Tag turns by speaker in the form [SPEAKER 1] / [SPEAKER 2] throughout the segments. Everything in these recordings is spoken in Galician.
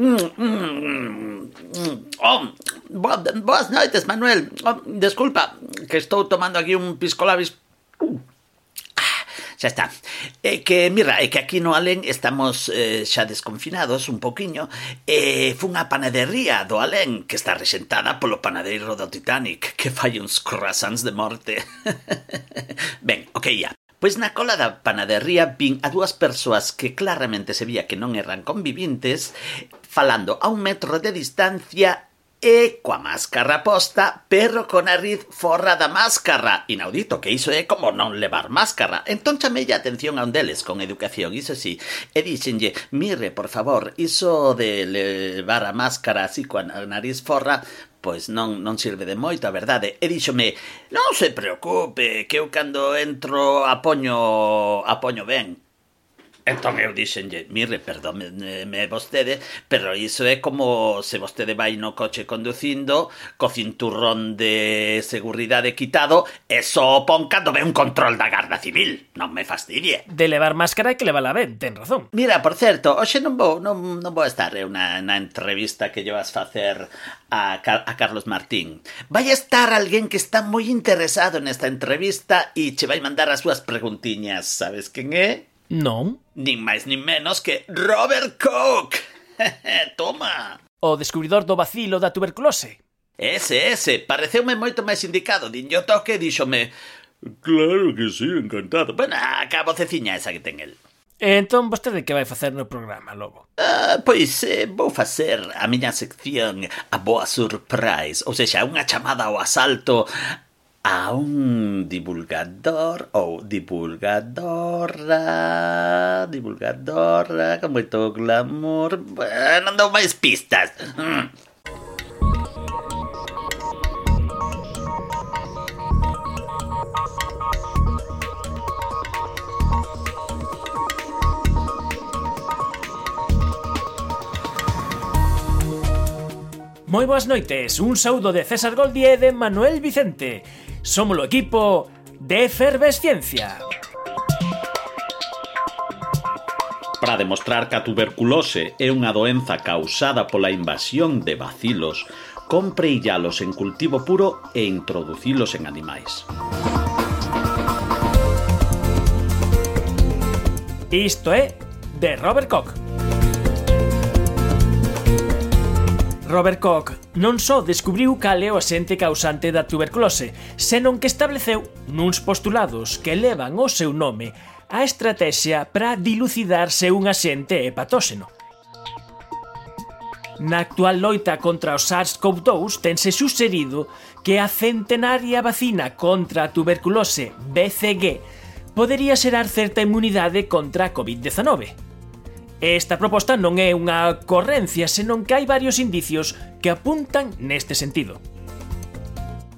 [SPEAKER 1] Mm, mm, mm, oh, boas noites, Manuel. Oh, desculpa, que estou tomando aquí un pisco labis. Uh. Ah, xa está. É que, mira, é que aquí no Alén estamos eh, xa desconfinados un poquiño. E eh, fun a panadería do Alén, que está rexentada polo panadeiro do Titanic, que fai uns croissants de morte. ben, ok, ya. Pois na cola da panadería vin a dúas persoas que claramente se vía que non eran convivintes falando a un metro de distancia e coa máscara posta, pero con a riz forra da máscara. Inaudito, que iso é como non levar máscara. Entón chamei a atención a un deles con educación, iso sí, e dixenlle, mire, por favor, iso de levar a máscara así coa nariz forra, pois non, non sirve de moito, a verdade. E díxome, non se preocupe, que eu cando entro apoño, apoño ben. Entón eu dixenlle, mire, perdóneme vostede, pero iso é como se vostede vai no coche conducindo, co cinturrón de seguridade quitado, e só pon cando ve un control da Garda Civil. Non me fastidie.
[SPEAKER 2] De levar máscara que levala ben, ten razón.
[SPEAKER 1] Mira, por certo, hoxe non vou, non, non vou estar eu na, na entrevista que lle vas facer a, a Carlos Martín. Vai estar alguén que está moi interesado nesta entrevista e che vai mandar as súas preguntiñas. Sabes quen é?
[SPEAKER 2] Non.
[SPEAKER 1] Nin máis nin menos que Robert Koch. Toma.
[SPEAKER 2] O descubridor do vacilo da tuberculose.
[SPEAKER 1] Ese, ese. Pareceume moito máis indicado. Din yo toque e díxome... Claro que sí, encantado. Bueno, a voceciña esa que ten el.
[SPEAKER 2] E entón vostede que vai facer no programa, Lobo?
[SPEAKER 1] Ah, pois eh, vou facer a miña sección a boa surprise, ou seja, unha chamada ao asalto a un divulgador ou divulgadora divulgadora con moito glamour bueno, non dou máis pistas mm.
[SPEAKER 2] Moi boas noites, un saúdo de César Goldi e de Manuel Vicente Somos o equipo de Efervesciencia.
[SPEAKER 3] Para demostrar que a tuberculose é unha doenza causada pola invasión de bacilos, compre illalos en cultivo puro e introducilos en animais.
[SPEAKER 2] Isto é de Robert Koch. Robert Koch non só descubriu cal é o xente causante da tuberculose, senón que estableceu nuns postulados que levan o seu nome a estrategia para dilucidar se un axente é patóxeno. Na actual loita contra o SARS-CoV-2 tense suxerido que a centenaria vacina contra a tuberculose BCG podería xerar certa inmunidade contra a COVID-19. Esta proposta non é unha correncia, senón que hai varios indicios que apuntan neste sentido.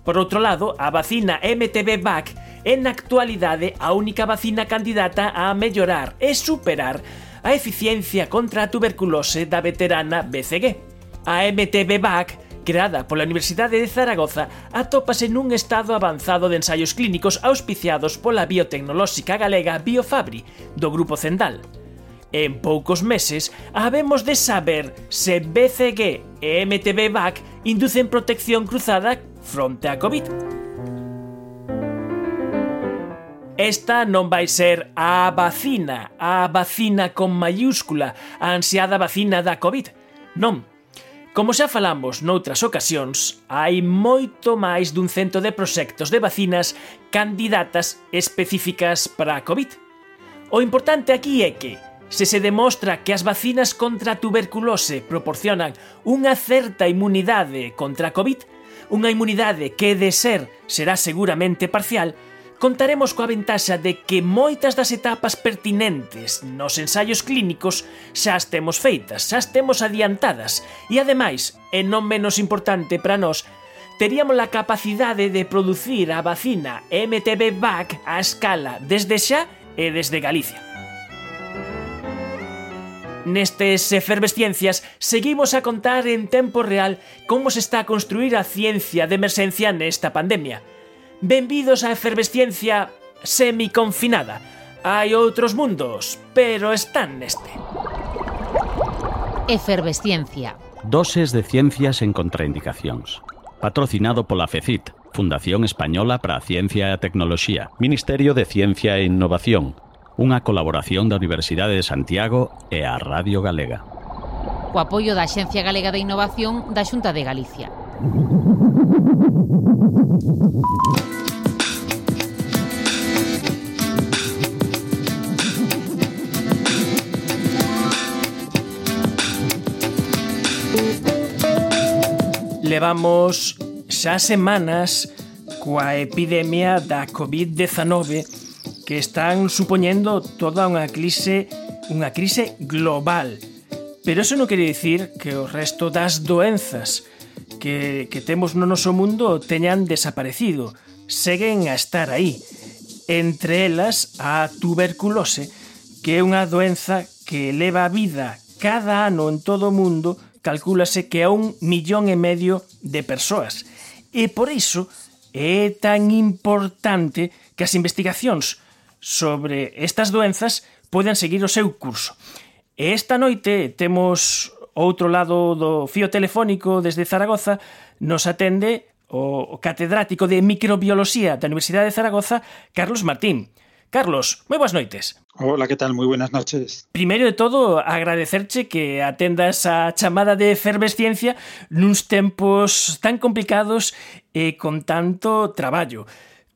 [SPEAKER 2] Por outro lado, a vacina MTB-VAC é na actualidade a única vacina candidata a mellorar e superar a eficiencia contra a tuberculose da veterana BCG. A MTB-VAC creada pola Universidade de Zaragoza, atópase nun estado avanzado de ensaios clínicos auspiciados pola biotecnolóxica galega Biofabri, do Grupo Zendal. En poucos meses, habemos de saber se BCG e MTB VAC inducen protección cruzada fronte a COVID. Esta non vai ser a vacina, a vacina con mayúscula, a ansiada vacina da COVID. Non. Como xa falamos noutras ocasións, hai moito máis dun cento de proxectos de vacinas candidatas específicas para a COVID. O importante aquí é que, se se demostra que as vacinas contra a tuberculose proporcionan unha certa inmunidade contra a COVID, unha inmunidade que de ser será seguramente parcial, contaremos coa ventaxa de que moitas das etapas pertinentes nos ensaios clínicos xa as temos feitas, xa as temos adiantadas e ademais, e non menos importante para nós, teríamos a capacidade de producir a vacina MTB-VAC a escala desde xa e desde Galicia. Nestes efervesciencias seguimos a contar en tempo real como se está a construir a ciencia de emerxencia nesta pandemia. Benvidos a efervesciencia semiconfinada. Hai outros mundos, pero están neste.
[SPEAKER 4] Efervesciencia.
[SPEAKER 3] Doses de ciencias en contraindicacións. Patrocinado pola FECIT, Fundación Española para a Ciencia e a Tecnoloxía, Ministerio de Ciencia e Innovación, unha colaboración da Universidade de Santiago e a Radio Galega.
[SPEAKER 4] Co apoio da Xencia Galega de Innovación da Xunta de Galicia.
[SPEAKER 2] Levamos xa semanas coa epidemia da COVID-19 que están supoñendo toda unha crise, unha crise global. Pero eso non quere dicir que o resto das doenzas que, que temos no noso mundo teñan desaparecido. Seguen a estar aí. Entre elas a tuberculose, que é unha doenza que leva a vida cada ano en todo o mundo calcúlase que a un millón e medio de persoas. E por iso é tan importante que as investigacións sobre estas doenzas poden seguir o seu curso. E esta noite temos outro lado do fío telefónico desde Zaragoza nos atende o catedrático de microbioloxía da Universidade de Zaragoza, Carlos Martín. Carlos, moi boas noites.
[SPEAKER 5] Hola, que tal? Moi buenas noches.
[SPEAKER 2] Primeiro de todo, agradecerche que atendas a chamada de efervesciencia nuns tempos tan complicados e con tanto traballo.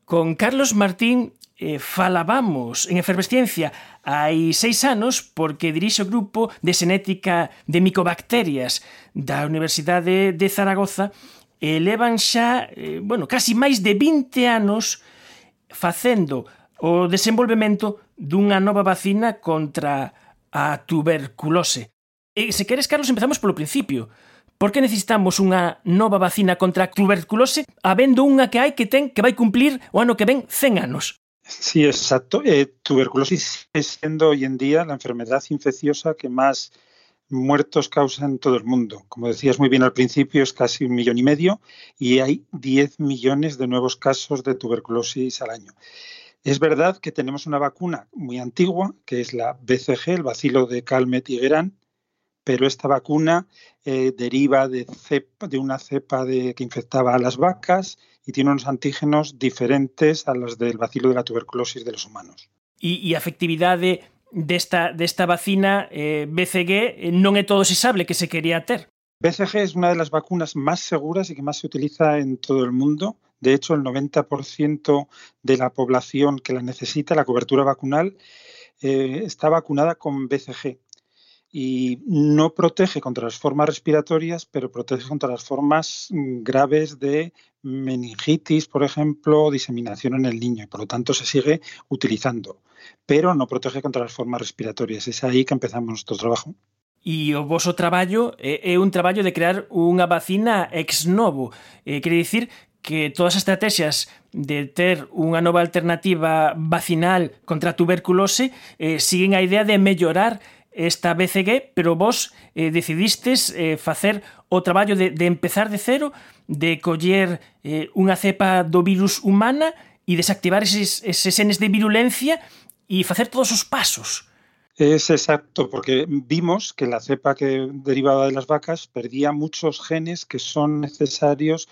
[SPEAKER 2] Con Carlos Martín eh, falábamos en Efervesciencia hai seis anos porque dirixe o grupo de Senética de Micobacterias da Universidade de Zaragoza e levan xa, eh, bueno, casi máis de 20 anos facendo o desenvolvemento dunha nova vacina contra a tuberculose. E se queres, Carlos, empezamos polo principio. Por que necesitamos unha nova vacina contra a tuberculose habendo unha que hai que ten que vai cumplir o ano que ven 100 anos?
[SPEAKER 5] Sí, exacto. Eh, tuberculosis es siendo hoy en día la enfermedad infecciosa que más muertos causa en todo el mundo. Como decías muy bien al principio, es casi un millón y medio y hay 10 millones de nuevos casos de tuberculosis al año. Es verdad que tenemos una vacuna muy antigua, que es la BCG, el bacilo de Calmet y pero esta vacuna eh, deriva de, cepa, de, una cepa de, que infectaba a las vacas y tiene unos antígenos diferentes a los del bacilo de la tuberculosis de los humanos.
[SPEAKER 2] E, e a efectividade desta, desta vacina eh, BCG non é todo se sabe que se quería ter.
[SPEAKER 5] BCG es una de las vacunas más seguras y que más se utiliza en todo el mundo. De hecho, el 90% de la población que la necesita, la cobertura vacunal, eh, está vacunada con BCG. Y no protege contra las formas respiratorias, pero protege contra las formas mm, graves de meningitis, por ejemplo, diseminación en el niño. Y por lo tanto, se sigue utilizando, pero no protege contra las formas respiratorias. Es ahí que empezamos nuestro trabajo.
[SPEAKER 2] E o voso traballo é un traballo de crear unha vacina ex novo. Eh, quere dicir que todas as estrategias de ter unha nova alternativa vacinal contra a tuberculose eh, siguen a idea de mellorar esta BCG, pero vos eh, decidistes eh, facer o de, de empezar de cero, de coller eh, unha cepa do virus humana e desactivar eses, eses de virulencia e facer todos os pasos.
[SPEAKER 5] Es exacto, porque vimos que la cepa que derivaba de las vacas perdía muchos genes que son necesarios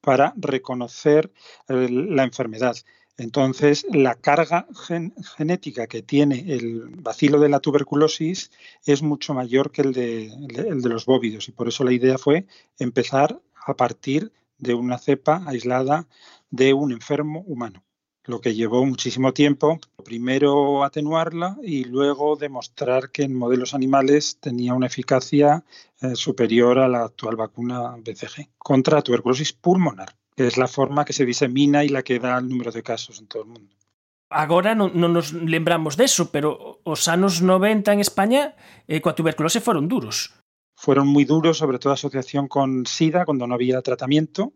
[SPEAKER 5] para reconocer la enfermedad. Entonces, la carga gen genética que tiene el bacilo de la tuberculosis es mucho mayor que el de, el de los bóvidos y por eso la idea fue empezar a partir de una cepa aislada de un enfermo humano lo que llevó muchísimo tiempo, primero atenuarla y luego demostrar que en modelos animales tenía una eficacia eh, superior a la actual vacuna BCG contra tuberculosis pulmonar, que es la forma que se disemina y la que da el número de casos en todo el mundo.
[SPEAKER 2] Agora non, non nos lembramos deso, pero os anos 90 en España eh, coa tuberculose foron duros.
[SPEAKER 5] Fueron moi duros, sobre todo asociación con SIDA, cuando no había tratamiento,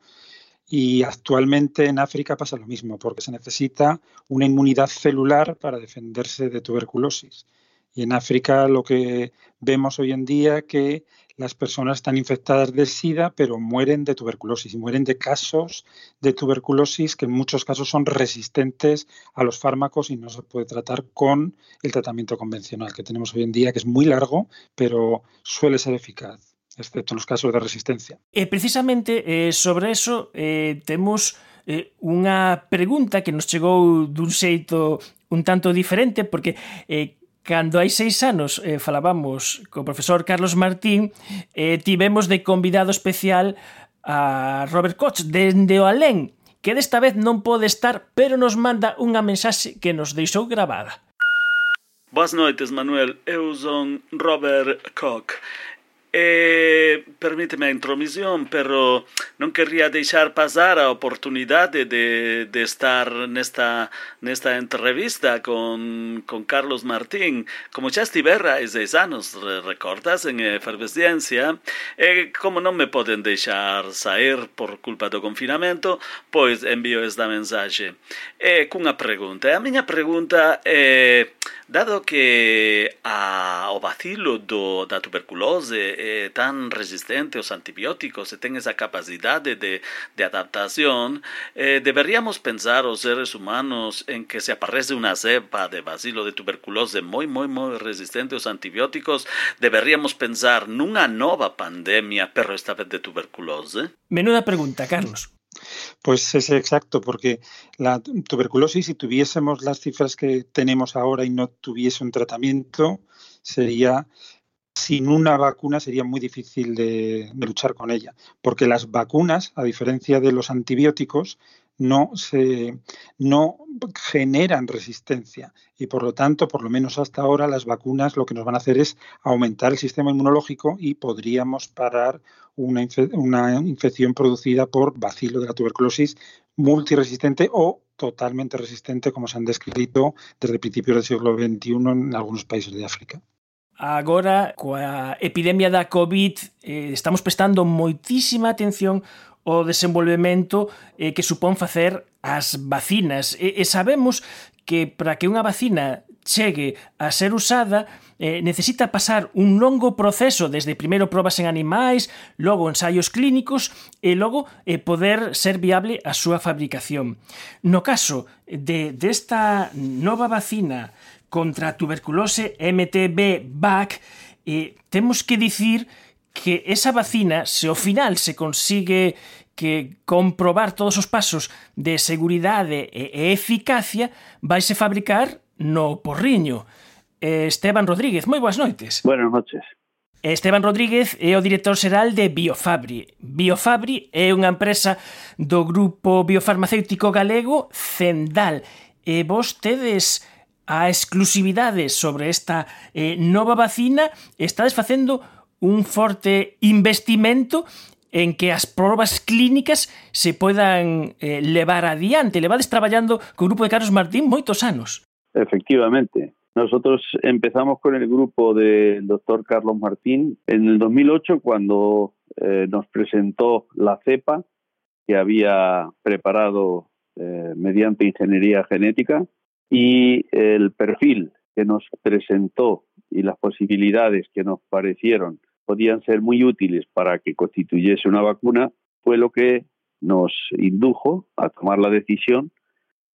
[SPEAKER 5] Y actualmente en África pasa lo mismo, porque se necesita una inmunidad celular para defenderse de tuberculosis. Y en África lo que vemos hoy en día que las personas están infectadas de SIDA, pero mueren de tuberculosis y mueren de casos de tuberculosis que en muchos casos son resistentes a los fármacos y no se puede tratar con el tratamiento convencional que tenemos hoy en día, que es muy largo, pero suele ser eficaz, excepto en los casos de resistencia.
[SPEAKER 2] E precisamente eh, sobre eso eh, temos eh, unha pregunta que nos chegou dun xeito un tanto diferente porque eh, Cando hai seis anos eh, falábamos co profesor Carlos Martín, eh, tivemos de convidado especial a Robert Koch, dende o Alén, que desta vez non pode estar, pero nos manda unha mensaxe que nos deixou gravada.
[SPEAKER 6] Boas noites, Manuel. Eu son Robert Koch. Eh, permíteme a intromisión, pero non querría deixar pasar a oportunidade de, de estar nesta, nesta entrevista con, con Carlos Martín. Como xa estivera hai seis anos, recordas, en efervesciencia, e como non me poden deixar sair por culpa do confinamento, pois envío esta mensaxe. E cunha pregunta. A miña pregunta é, dado que a, o vacilo do, da tuberculose tan resistente aos antibióticos e ten esa capacidade de, de adaptación, eh, pensar os seres humanos en que se aparece unha cepa de bacilo de tuberculose moi, moi, moi resistente aos antibióticos, deberíamos pensar nunha nova pandemia, pero esta vez de tuberculose?
[SPEAKER 2] Menuda pregunta, Carlos.
[SPEAKER 5] Pues es exacto, porque la tuberculosis, si tuviésemos las cifras que tenemos ahora y no tuviese un tratamiento, sería sin una vacuna sería muy difícil de, de, luchar con ella, porque las vacunas, a diferencia de los antibióticos, no, se, no generan resistencia y por lo tanto, por lo menos hasta ahora, las vacunas lo que nos van a hacer es aumentar el sistema inmunológico y podríamos parar una, una infección producida por bacilo de la tuberculosis multiresistente o totalmente resistente, como se han descrito desde principios del siglo XXI en algunos países de África.
[SPEAKER 2] Agora, coa epidemia da COVID, eh, estamos prestando moitísima atención o desenvolvemento eh, que supón facer as vacinas. E, e sabemos que para que unha vacina chegue a ser usada eh, necesita pasar un longo proceso desde primeiro probas en animais, logo ensaios clínicos e logo eh, poder ser viable a súa fabricación. No caso de desta de nova vacina contra a tuberculose MTB-VAC, eh, temos que dicir que esa vacina, se ao final se consigue que comprobar todos os pasos de seguridade e eficacia, vaise fabricar no Porriño. Eh, Esteban Rodríguez, moi boas noites.
[SPEAKER 7] Buenas noches.
[SPEAKER 2] Eh, Esteban Rodríguez é o director xeral de Biofabri. Biofabri é unha empresa do grupo biofarmacéutico galego Zendal. E vos tedes a exclusividade sobre esta eh, nova vacina estades facendo un forte investimento en que as probas clínicas se poidan eh, levar adiante. Levades traballando co grupo de Carlos Martín moitos anos.
[SPEAKER 7] Efectivamente. Nosotros empezamos con el grupo del doctor Carlos Martín en el 2008 cuando eh, nos presentó la cepa que había preparado eh, mediante ingeniería genética y el perfil que nos presentó y las posibilidades que nos parecieron podían ser muy útiles para que constituyese una vacuna fue lo que nos indujo a tomar la decisión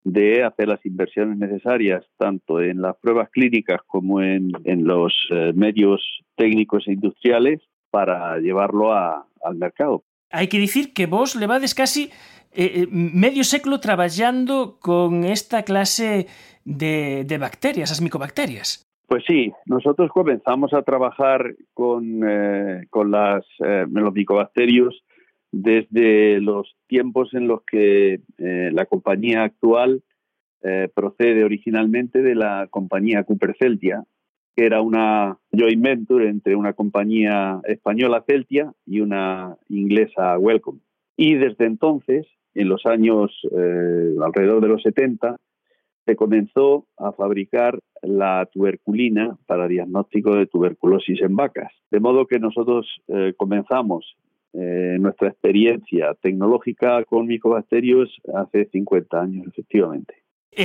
[SPEAKER 7] de hacer las inversiones necesarias tanto en las pruebas clínicas como en, en los eh, medios técnicos e industriales para llevarlo a, al mercado.
[SPEAKER 2] Hai que dicir que vos levades casi eh, eh, medio século traballando con esta clase de, de bacterias, as micobacterias.
[SPEAKER 7] Pues sí, nosotros comenzamos a trabajar con, eh, con las, eh, los micobacterios desde los tiempos en los que eh, la compañía actual eh, procede originalmente de la compañía Cooper Celtia, que era una joint venture entre una compañía española Celtia y una inglesa Welcome. Y desde entonces en los años alrededor de los 70 se comenzó a fabricar la tuberculina para diagnóstico de tuberculosis en vacas. De modo que nosotros eh, comenzamos eh, nuestra experiencia tecnológica con micobacterios hace 50 años, efectivamente.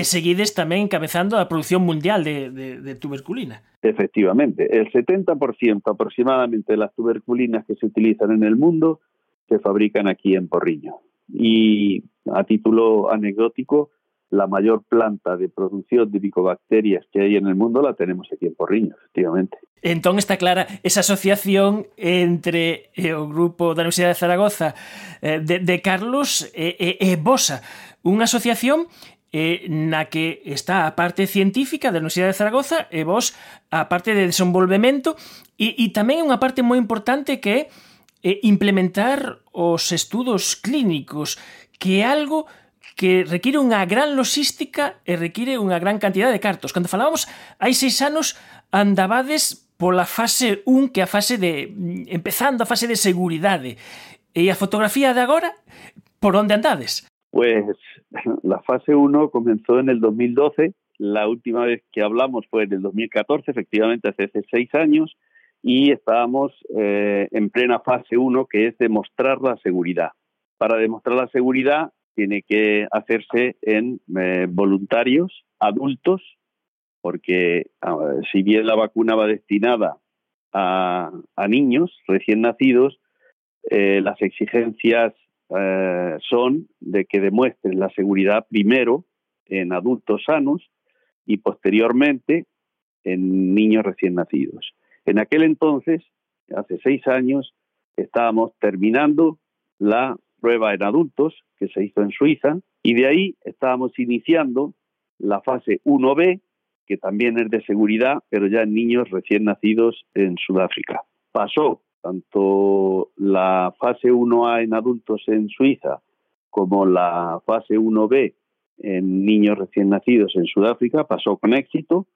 [SPEAKER 2] seguides tamén encabezando a produción mundial de, de, de tuberculina.
[SPEAKER 7] Efectivamente, el 70% aproximadamente de las tuberculinas que se utilizan en el mundo se fabrican aquí en Porriño. Y a título anecdótico, la mayor planta de producción de micobacterias que hay en el mundo la tenemos aquí en Porriño, efectivamente.
[SPEAKER 2] Entón está clara esa asociación entre eh, o grupo da Universidade de Zaragoza eh, de, de Carlos e, e, e Bosa, unha asociación eh, na que está a parte científica da Universidade de Zaragoza e vos a parte de desenvolvemento e, e tamén unha parte moi importante que é eh, implementar os estudos clínicos que é algo que require unha gran logística e require unha gran cantidad de cartos. Cando falábamos hai seis anos andabades pola fase 1 que a fase de empezando a fase de seguridade. E a fotografía de agora por onde andades?
[SPEAKER 7] Pues la fase 1 comenzó en el 2012, la última vez que hablamos fue en el 2014, efectivamente hace seis años, y estábamos eh, en plena fase 1, que es demostrar la seguridad. Para demostrar la seguridad tiene que hacerse en eh, voluntarios adultos, porque si bien la vacuna va destinada a, a niños recién nacidos, eh, las exigencias eh, son de que demuestren la seguridad primero en adultos sanos y posteriormente en niños recién nacidos. En aquel entonces, hace seis años, estábamos terminando la prueba en adultos que se hizo en Suiza y de ahí estábamos iniciando la fase 1B, que también es de seguridad, pero ya en niños recién nacidos en Sudáfrica. Pasó tanto la fase 1A en adultos en Suiza como la fase 1B en niños recién nacidos en Sudáfrica, pasó con éxito,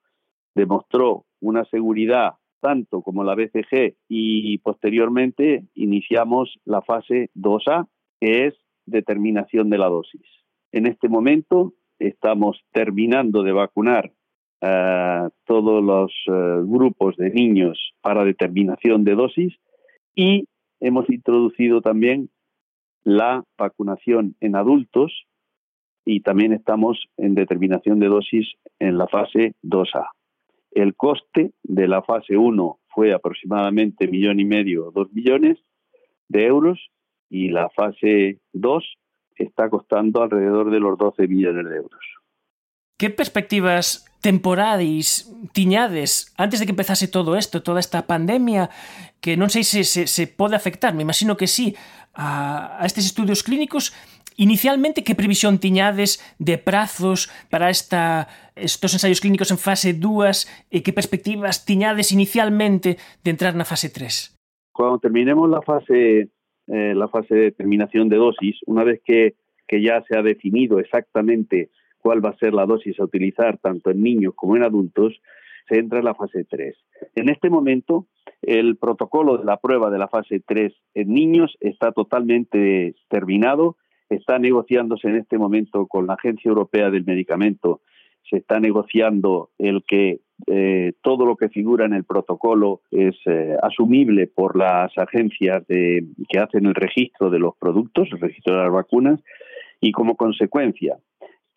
[SPEAKER 7] demostró una seguridad tanto como la BCG y posteriormente iniciamos la fase 2A que es determinación de la dosis. En este momento estamos terminando de vacunar a todos los uh, grupos de niños para determinación de dosis y hemos introducido también la vacunación en adultos y también estamos en determinación de dosis en la fase 2A. El coste de la fase 1 fue aproximadamente millón y medio, dos millones de euros y la fase 2 está costando alrededor de los 12 millones de euros.
[SPEAKER 2] Que perspectivas temporais tiñades antes de que empezase todo isto, toda esta pandemia, que non sei se se, se pode afectar, me imagino que sí, a, a estes estudios clínicos, inicialmente que previsión tiñades de prazos para esta, estos ensaios clínicos en fase 2 e que perspectivas tiñades inicialmente de entrar na fase 3?
[SPEAKER 7] Cando terminemos la fase eh, la fase de determinación de dosis, una vez que, que ya se ha definido exactamente cuál va a ser la dosis a utilizar tanto en niños como en adultos, se entra en la fase 3. En este momento, el protocolo de la prueba de la fase 3 en niños está totalmente terminado, está negociándose en este momento con la Agencia Europea del Medicamento, se está negociando el que eh, todo lo que figura en el protocolo es eh, asumible por las agencias de, que hacen el registro de los productos, el registro de las vacunas, y como consecuencia,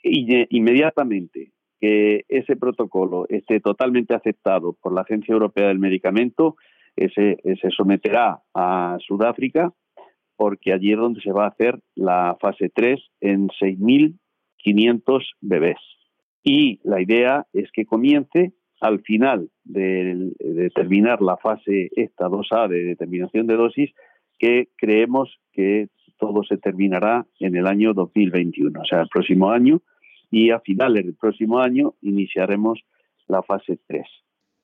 [SPEAKER 7] inmediatamente que ese protocolo esté totalmente aceptado por la Agencia Europea del Medicamento, ese, se someterá a Sudáfrica, porque allí es donde se va a hacer la fase 3 en 6.500 bebés. Y la idea es que comience al final de, de, terminar la fase esta 2A de determinación de dosis, que creemos que todo se terminará en el año 2021, o sea, el próximo año, y a finales del próximo año iniciaremos la fase 3.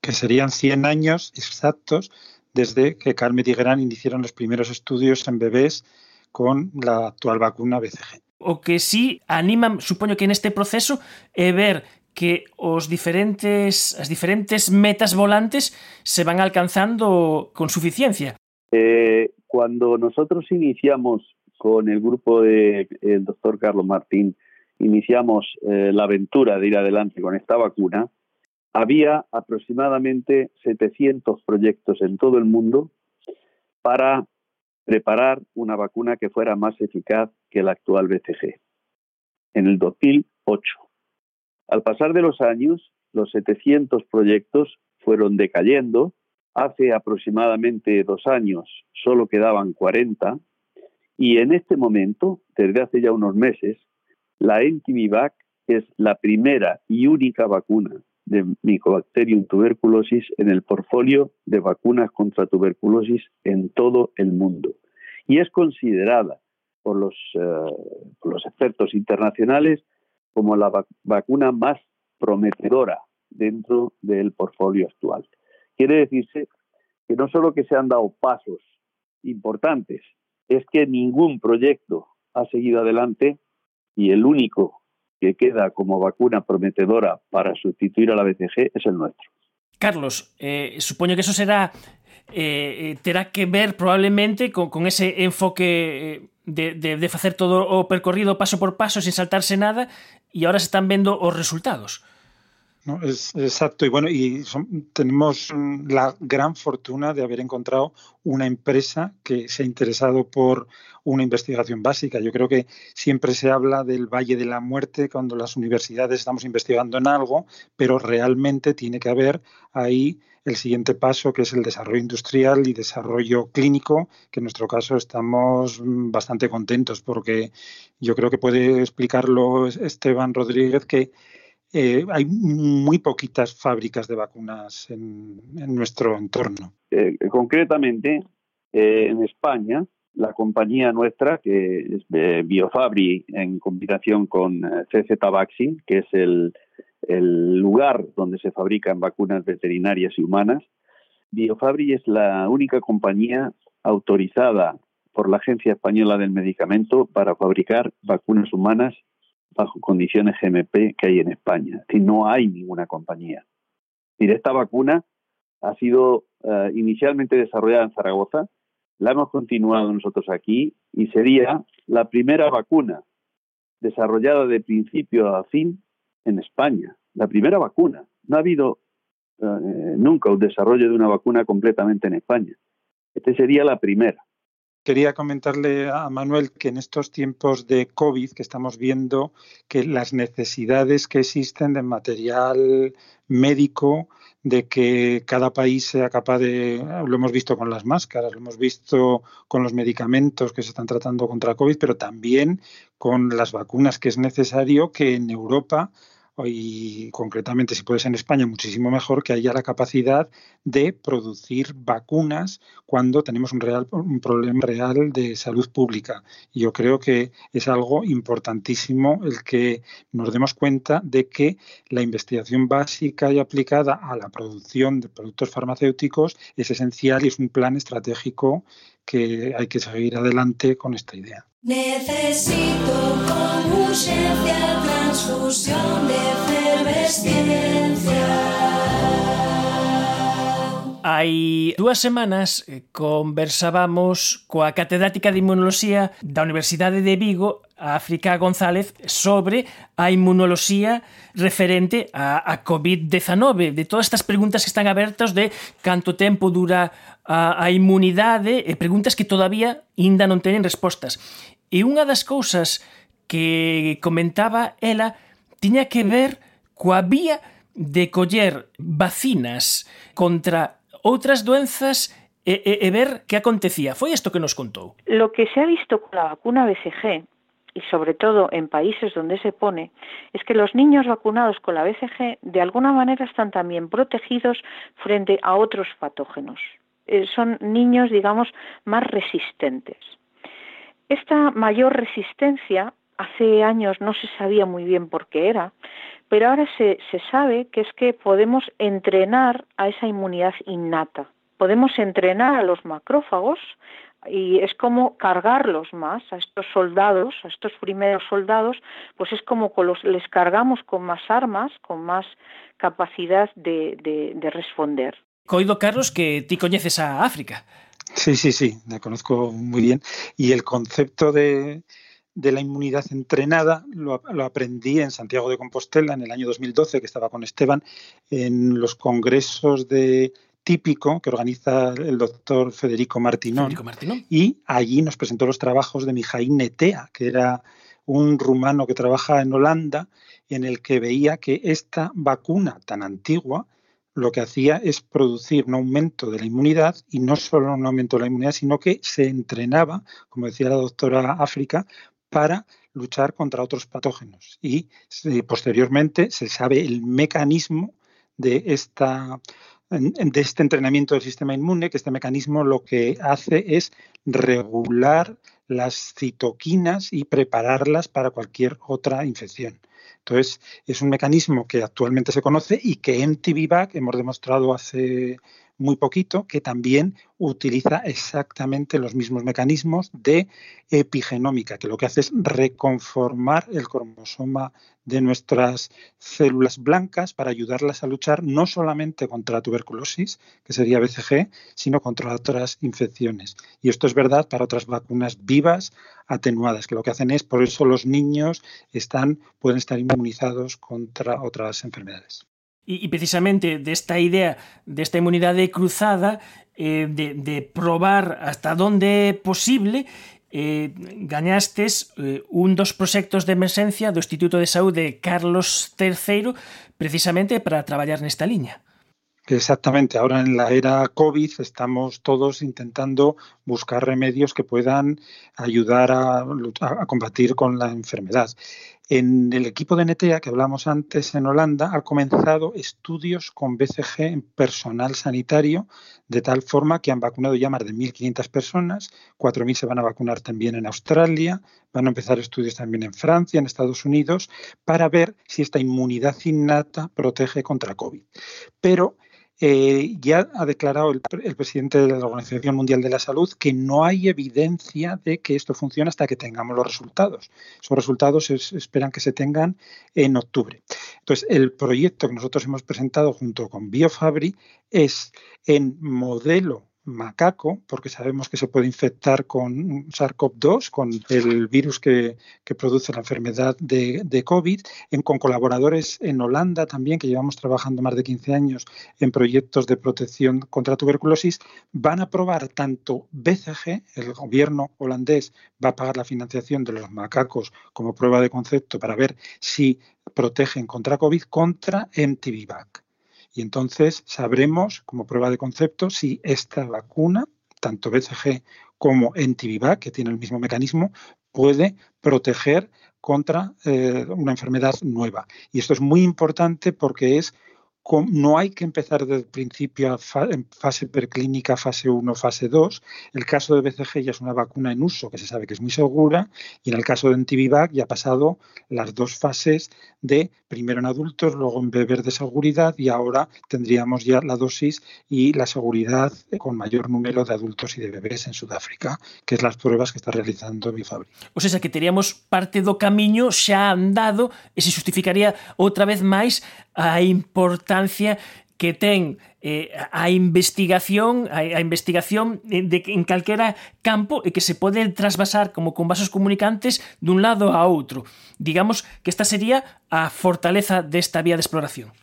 [SPEAKER 5] Que serían 100 años exactos desde que Carmet y Gran iniciaron los primeros estudios en bebés con la actual vacuna BCG.
[SPEAKER 2] O que sí anima, supoño que en este proceso é ver que os diferentes as diferentes metas volantes se van alcanzando con suficiencia.
[SPEAKER 7] Eh, cuando nosotros iniciamos con el grupo del de, doctor Carlos Martín, iniciamos eh, la aventura de ir adelante con esta vacuna, había aproximadamente 700 proyectos en todo el mundo para preparar una vacuna que fuera más eficaz que la actual BCG. En el 2008 Al pasar de los años, los 700 proyectos fueron decayendo. Hace aproximadamente dos años solo quedaban 40 y en este momento, desde hace ya unos meses, la Entivivac es la primera y única vacuna de Mycobacterium tuberculosis en el portfolio de vacunas contra tuberculosis en todo el mundo. Y es considerada por los, eh, por los expertos internacionales como la vacuna más prometedora dentro del portfolio actual. Quiere decirse que no solo que se han dado pasos importantes, es que ningún proyecto ha seguido adelante y el único que queda como vacuna prometedora para sustituir a la BCG es el nuestro.
[SPEAKER 2] Carlos, eh, supoño que eso será eh, eh, terá que ver probablemente con, ese enfoque de, de, de facer todo o percorrido paso por paso sin saltarse nada e ahora se están vendo os resultados.
[SPEAKER 5] ¿No? Es, exacto, y bueno, y tenemos la gran fortuna de haber encontrado una empresa que se ha interesado por una investigación básica. Yo creo que siempre se habla del Valle de la Muerte cuando las universidades estamos investigando en algo, pero realmente tiene que haber ahí el siguiente paso, que es el desarrollo industrial y desarrollo clínico, que en nuestro caso estamos bastante contentos porque yo creo que puede explicarlo Esteban Rodríguez que eh, hay muy poquitas fábricas de vacunas en, nuestro entorno.
[SPEAKER 7] Eh, concretamente, eh, en España, la compañía nuestra, que es eh, Biofabri, en combinación con CZ Vaccine, que es el, el lugar donde se fabrican vacunas veterinarias y humanas, Biofabri es la única compañía autorizada por la Agencia Española del Medicamento para fabricar vacunas humanas bajo condiciones GMP que hay en España. Es decir, no hay ninguna compañía. Es esta vacuna ha sido uh, inicialmente desarrollada en Zaragoza, la hemos continuado nosotros aquí y sería la primera vacuna desarrollada de principio a fin en España. La primera vacuna. No ha habido uh, nunca un desarrollo de una vacuna completamente en España. Este sería la primera
[SPEAKER 5] quería comentarle a Manuel que en estos tiempos de COVID que estamos viendo que las necesidades que existen de material médico, de que cada país sea capaz de, lo hemos visto con las máscaras, lo hemos visto con los medicamentos que se están tratando contra COVID, pero también con las vacunas, que es necesario que en Europa y concretamente si puede ser en España muchísimo mejor que haya la capacidad de producir vacunas cuando tenemos un, real, un problema real de salud pública. Y yo creo que es algo importantísimo el que nos demos cuenta de que la investigación básica y aplicada a la producción de productos farmacéuticos es esencial y es un plan estratégico que hay que seguir adelante con esta idea. Necesito con urgencia transfusión de efervescencia.
[SPEAKER 2] Hai dúas semanas eh, conversábamos coa catedrática de Inmunoloxía da Universidade de Vigo, África González, sobre a inmunoloxía referente a, a COVID-19, de todas estas preguntas que están abertas de canto tempo dura a, a inmunidade, e preguntas que todavía ainda non teñen respostas. E unha das cousas que comentaba ela tiña que ver coa vía de coller vacinas contra outras doenzas e, e, e ver que acontecía. Foi isto que nos contou.
[SPEAKER 8] Lo que se ha visto con la vacuna BCG y sobre todo en países donde se pone, es que los niños vacunados con la BCG de alguna manera están también protegidos frente a otros patógenos. Eh, son niños, digamos, más resistentes. Esta mayor resistencia hace años no se sabía muy bien por qué era, pero ahora se, se, sabe que es que podemos entrenar a esa inmunidad innata. Podemos entrenar a los macrófagos y es como cargarlos más a estos soldados, a estos primeros soldados, pues es como los, les cargamos con más armas, con más capacidad de, de, de responder.
[SPEAKER 2] Coido, Carlos, que ti coñeces a África.
[SPEAKER 5] Sí, sí, sí, la conozco muy bien. Y el concepto de, de la inmunidad entrenada lo, lo, aprendí en Santiago de Compostela en el año 2012, que estaba con Esteban, en los congresos de típico que organiza el doctor Federico Martinón.
[SPEAKER 2] Federico Martinón.
[SPEAKER 5] Y allí nos presentó los trabajos de Mijaín Netea, que era un rumano que trabaja en Holanda en el que veía que esta vacuna tan antigua lo que hacía es producir un aumento de la inmunidad y no solo un aumento de la inmunidad, sino que se entrenaba, como decía la doctora África, para luchar contra otros patógenos. Y posteriormente se sabe el mecanismo de esta de este entrenamiento del sistema inmune, que este mecanismo lo que hace es regular las citoquinas y prepararlas para cualquier otra infección. Entonces, es un mecanismo que actualmente se conoce y que en TVVAC hemos demostrado hace muy poquito que también utiliza exactamente los mismos mecanismos de epigenómica, que lo que hace es reconformar el cromosoma de nuestras células blancas para ayudarlas a luchar no solamente contra la tuberculosis, que sería BCG, sino contra otras infecciones. Y esto es verdad para otras vacunas vivas atenuadas, que lo que hacen es, por eso los niños están, pueden estar inmunizados contra otras enfermedades.
[SPEAKER 2] Y, precisamente desta idea desta inmunidade cruzada eh, de, de probar hasta onde é posible eh, gañastes eh, un dos proxectos de emerxencia do Instituto de Saúde Carlos III precisamente para traballar nesta liña.
[SPEAKER 5] Exactamente, ahora en la era COVID estamos todos intentando buscar remedios que puedan ayudar a, combatir con la enfermedad. En el equipo de NETEA que hablamos antes en Holanda ha comenzado estudios con BCG en personal sanitario, de tal forma que han vacunado ya más de 1.500 personas, 4.000 se van a vacunar también en Australia, van a empezar estudios también en Francia, en Estados Unidos, para ver si esta inmunidad innata protege contra COVID. Pero eh, ya ha declarado el, el, presidente de la Organización Mundial de la Salud que no hay evidencia de que esto funcione hasta que tengamos los resultados. Esos resultados es, esperan que se tengan en octubre. Entonces, el proyecto que nosotros hemos presentado junto con Biofabri es en modelo macaco, porque sabemos que se puede infectar con SARS-CoV-2, con el virus que, produce la enfermedad de, de COVID, en, con colaboradores en Holanda también, que llevamos trabajando más de 15 años en proyectos de protección contra tuberculosis, van a probar tanto BCG, el gobierno holandés va a pagar la financiación de los macacos como prueba de concepto para ver si protegen contra COVID, contra MTV-VAC y entonces sabremos, como prueba de concepto, si esta vacuna, tanto BCG como Entivivac, que tiene el mismo mecanismo, puede proteger contra eh, una enfermedad nueva. Y esto es muy importante porque es no hay que empezar desde el principio en fase preclínica, fase 1, fase 2. El caso de BCG ya es una vacuna en uso que se sabe que es muy segura y en el caso de Antivivac ya ha pasado las dos fases de primero en adultos, luego en bebés de seguridad y ahora tendríamos ya la dosis y la seguridad con mayor número de adultos y de bebés en Sudáfrica, que es las pruebas que está realizando Bifabri.
[SPEAKER 2] O sea, que teríamos parte do camiño xa andado e se justificaría outra vez máis a importancia que ten eh, a investigación a, investigación de, en calquera campo e que se pode trasvasar como con vasos comunicantes dun lado a outro. Digamos que esta sería a fortaleza desta vía de exploración.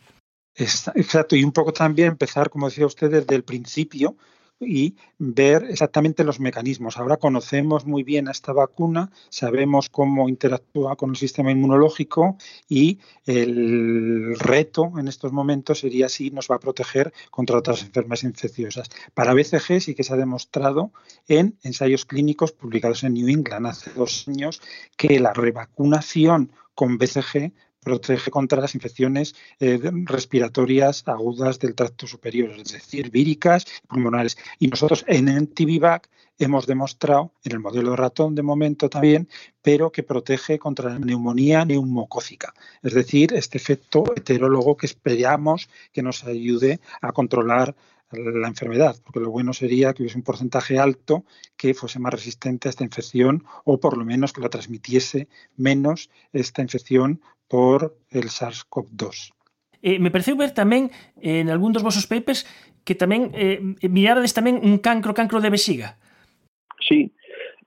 [SPEAKER 5] Exacto, y un poco también empezar, como decía usted, desde el principio, y ver exactamente los mecanismos. Ahora conocemos muy bien a esta vacuna, sabemos cómo interactúa con el sistema inmunológico y el reto en estos momentos sería si nos va a proteger contra otras enfermedades infecciosas. Para BCG sí que se ha demostrado en ensayos clínicos publicados en New England hace dos años que la revacunación con BCG protege contra las infecciones eh, respiratorias agudas del tracto superior, es decir, víricas y pulmonares. Y nosotros en NTVVAC hemos demostrado, en el modelo de ratón de momento también, pero que protege contra la neumonía neumocócica, es decir, este efecto heterólogo que esperamos que nos ayude a controlar la enfermedad, porque lo bueno sería que hubiese un porcentaje alto que fuese más resistente a esta infección o por lo menos que la transmitiese menos esta infección por el SARS-CoV-2.
[SPEAKER 2] Eh, me pareceu ver tamén eh, en algún dos vosos papers que tamén eh, mirarades tamén un cancro, cancro de vexiga.
[SPEAKER 7] Sí,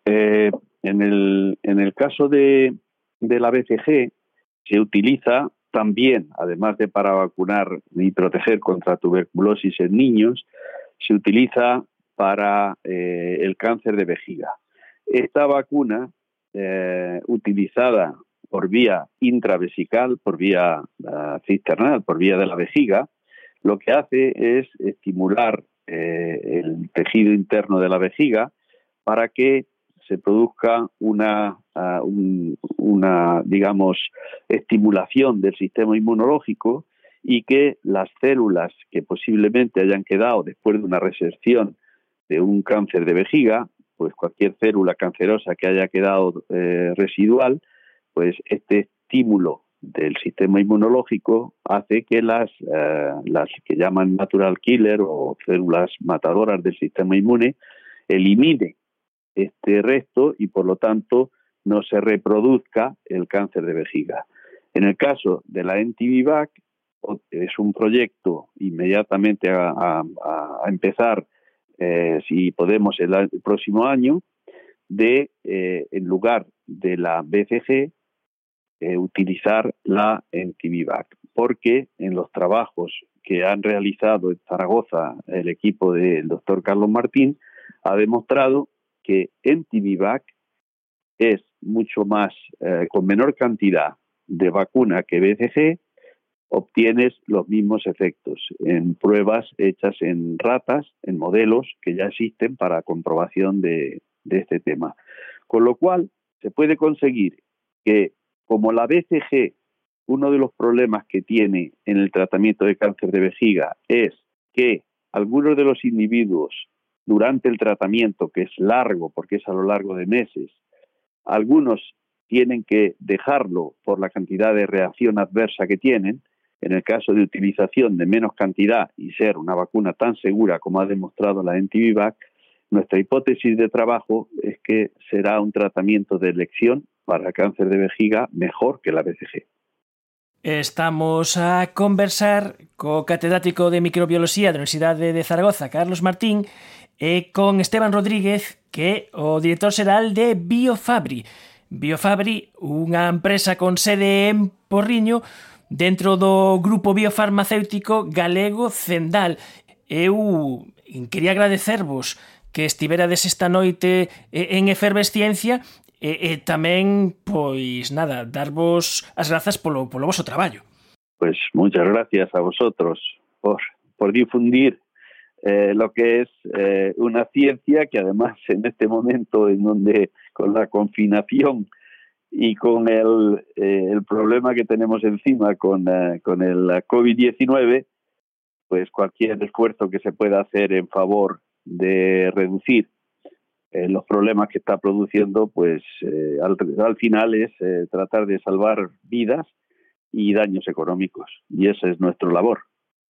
[SPEAKER 7] eh, en, el, en el caso de, de la BCG se utiliza también, además de para vacunar y proteger contra tuberculosis en niños, se utiliza para eh, el cáncer de vejiga. Esta vacuna eh, utilizada por vía intravesical, por vía uh, cisternal, por vía de la vejiga, lo que hace es estimular eh, el tejido interno de la vejiga para que se produzca una, uh, un, una, digamos, estimulación del sistema inmunológico y que las células que posiblemente hayan quedado después de una resección de un cáncer de vejiga, pues cualquier célula cancerosa que haya quedado eh, residual, pues este estímulo del sistema inmunológico hace que las, eh, las que llaman natural killer o células matadoras del sistema inmune elimine este resto y por lo tanto no se reproduzca el cáncer de vejiga. En el caso de la NTV-VAC, es un proyecto inmediatamente a, empezar, eh, si podemos, el, el, próximo año, de, eh, en lugar de la BCG, eh, utilizar la NTVVAC, porque en los trabajos que han realizado en Zaragoza el equipo del doctor Carlos Martín, ha demostrado que NTVVAC es mucho más, eh, con menor cantidad de vacuna que BCG, obtienes los mismos efectos en pruebas hechas en ratas, en modelos que ya existen para comprobación de, de este tema. Con lo cual, se puede conseguir que, como la BCG, uno de los problemas que tiene en el tratamiento de cáncer de vejiga es que algunos de los individuos durante el tratamiento, que es largo, porque es a lo largo de meses, algunos tienen que dejarlo por la cantidad de reacción adversa que tienen, en el caso de utilización de menos cantidad y ser una vacuna tan segura como ha demostrado la NTVVAC, nuestra hipótesis de trabajo es que será un tratamiento de elección para cáncer de vejiga mejor que la BCG.
[SPEAKER 2] Estamos a conversar co catedrático de microbioloxía da Universidade de Zaragoza, Carlos Martín, e con Esteban Rodríguez, que é o director xeral de Biofabri. Biofabri, unha empresa con sede en Porriño, dentro do grupo biofarmacéutico galego Zendal. Eu quería agradecervos que estiverades esta noite eh, en efervesciencia e, e tamén, pois nada, darvos as grazas polo, polo voso traballo.
[SPEAKER 7] Pois pues muchas gracias a vosotros por, por difundir eh, lo que es eh, una ciencia que además en este momento en donde con la confinación y con el, eh, el problema que tenemos encima con, uh, con el COVID-19, pues cualquier esfuerzo que se pueda hacer en favor de reducir los problemas que está produciendo, pues al, al, final es tratar de salvar vidas y daños económicos. Y esa es nuestra labor.